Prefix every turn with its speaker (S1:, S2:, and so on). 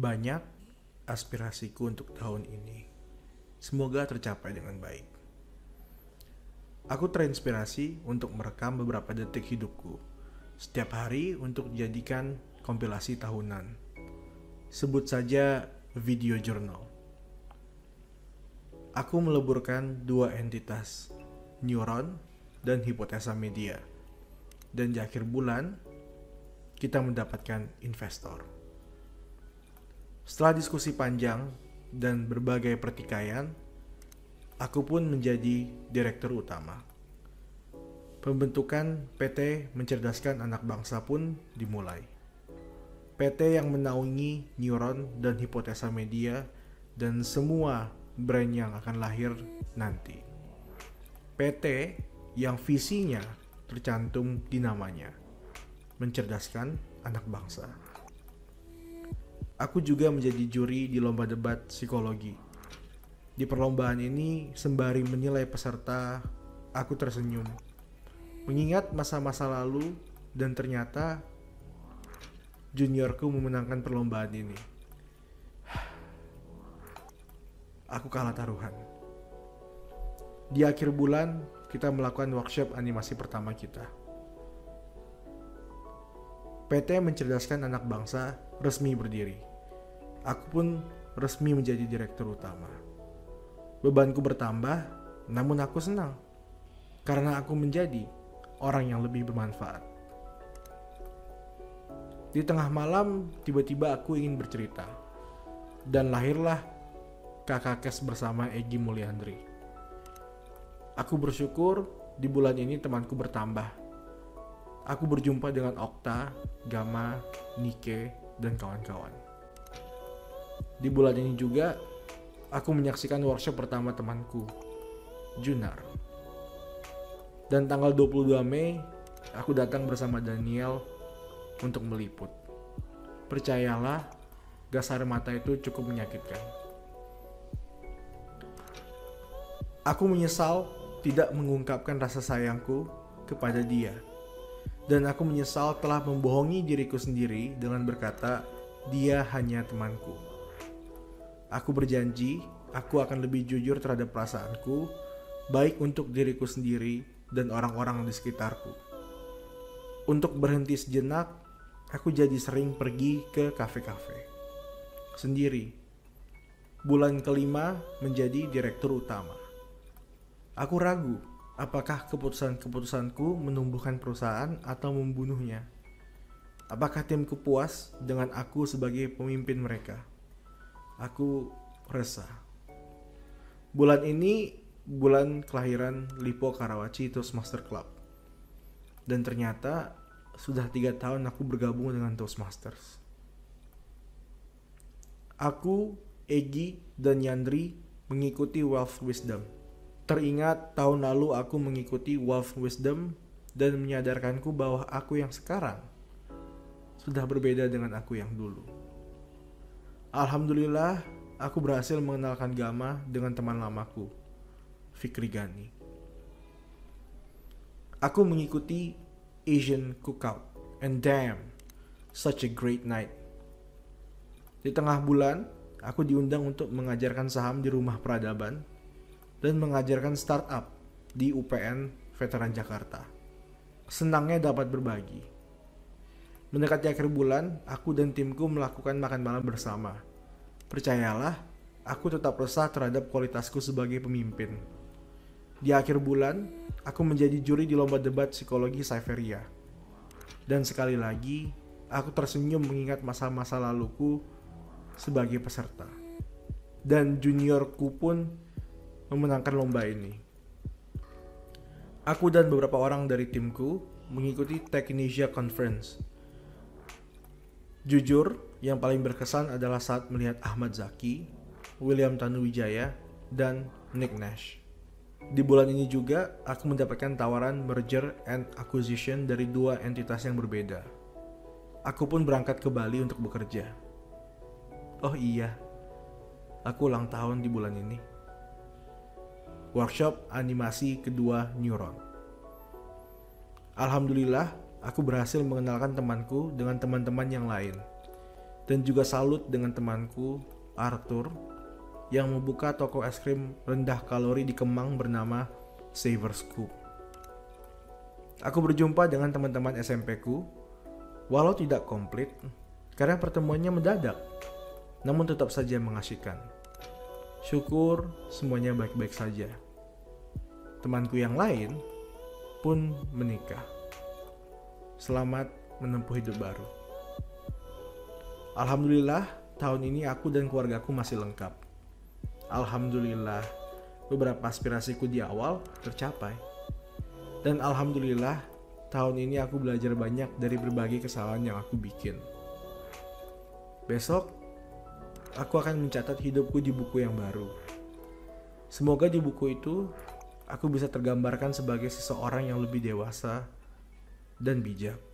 S1: Banyak aspirasiku untuk tahun ini. Semoga tercapai dengan baik. Aku terinspirasi untuk merekam beberapa detik hidupku setiap hari untuk dijadikan kompilasi tahunan. Sebut saja video journal. Aku meleburkan dua entitas, neuron dan hipotesa media. Dan di akhir bulan, kita mendapatkan investor. Setelah diskusi panjang dan berbagai pertikaian, aku pun menjadi direktur utama. Pembentukan PT Mencerdaskan Anak Bangsa pun dimulai. PT yang menaungi neuron dan hipotesa media dan semua brand yang akan lahir nanti. PT yang visinya tercantum di namanya, mencerdaskan anak bangsa. Aku juga menjadi juri di lomba debat psikologi. Di perlombaan ini, sembari menilai peserta, aku tersenyum. Mengingat masa-masa lalu dan ternyata juniorku memenangkan perlombaan ini. Aku kalah taruhan. Di akhir bulan, kita melakukan workshop animasi pertama kita. PT Mencerdaskan Anak Bangsa resmi berdiri aku pun resmi menjadi direktur utama. Bebanku bertambah, namun aku senang karena aku menjadi orang yang lebih bermanfaat. Di tengah malam, tiba-tiba aku ingin bercerita, dan lahirlah kakak kes bersama Egi Mulyandri. Aku bersyukur di bulan ini temanku bertambah. Aku berjumpa dengan Okta, Gama, Nike, dan kawan-kawan. Di bulan ini juga, aku menyaksikan workshop pertama temanku, Junar. Dan tanggal 22 Mei, aku datang bersama Daniel untuk meliput. Percayalah, gas air mata itu cukup menyakitkan. Aku menyesal tidak mengungkapkan rasa sayangku kepada dia. Dan aku menyesal telah membohongi diriku sendiri dengan berkata, dia hanya temanku. Aku berjanji, aku akan lebih jujur terhadap perasaanku, baik untuk diriku sendiri dan orang-orang di sekitarku. Untuk berhenti sejenak, aku jadi sering pergi ke kafe-kafe. Sendiri. Bulan kelima menjadi direktur utama. Aku ragu apakah keputusan-keputusanku menumbuhkan perusahaan atau membunuhnya. Apakah timku puas dengan aku sebagai pemimpin mereka? Aku resah. Bulan ini bulan kelahiran Lipo Karawaci Toastmaster Club. Dan ternyata sudah tiga tahun aku bergabung dengan Toastmasters. Aku, Egi, dan Yandri mengikuti Wealth Wisdom. Teringat tahun lalu aku mengikuti Wealth Wisdom dan menyadarkanku bahwa aku yang sekarang sudah berbeda dengan aku yang dulu. Alhamdulillah, aku berhasil mengenalkan Gama dengan teman lamaku, Fikri Gani. Aku mengikuti Asian Cookout, and damn, such a great night. Di tengah bulan, aku diundang untuk mengajarkan saham di rumah peradaban dan mengajarkan startup di UPN Veteran Jakarta. Senangnya dapat berbagi Mendekati akhir bulan, aku dan timku melakukan makan malam bersama. Percayalah, aku tetap resah terhadap kualitasku sebagai pemimpin. Di akhir bulan, aku menjadi juri di lomba debat psikologi Cypheria. Dan sekali lagi, aku tersenyum mengingat masa-masa laluku sebagai peserta. Dan juniorku pun memenangkan lomba ini. Aku dan beberapa orang dari timku mengikuti Technesia Conference Jujur, yang paling berkesan adalah saat melihat Ahmad Zaki, William Tanuwijaya, dan Nick Nash. Di bulan ini juga, aku mendapatkan tawaran merger and acquisition dari dua entitas yang berbeda. Aku pun berangkat ke Bali untuk bekerja. Oh iya, aku ulang tahun di bulan ini. Workshop animasi kedua Neuron. Alhamdulillah, aku berhasil mengenalkan temanku dengan teman-teman yang lain. Dan juga salut dengan temanku, Arthur, yang membuka toko es krim rendah kalori di Kemang bernama Saver Scoop. Aku berjumpa dengan teman-teman SMP ku, walau tidak komplit, karena pertemuannya mendadak, namun tetap saja mengasihkan. Syukur semuanya baik-baik saja. Temanku yang lain pun menikah. Selamat menempuh hidup baru. Alhamdulillah, tahun ini aku dan keluargaku masih lengkap. Alhamdulillah, beberapa aspirasiku di awal tercapai. Dan alhamdulillah, tahun ini aku belajar banyak dari berbagai kesalahan yang aku bikin. Besok, aku akan mencatat hidupku di buku yang baru. Semoga di buku itu aku bisa tergambarkan sebagai seseorang yang lebih dewasa dan bijak.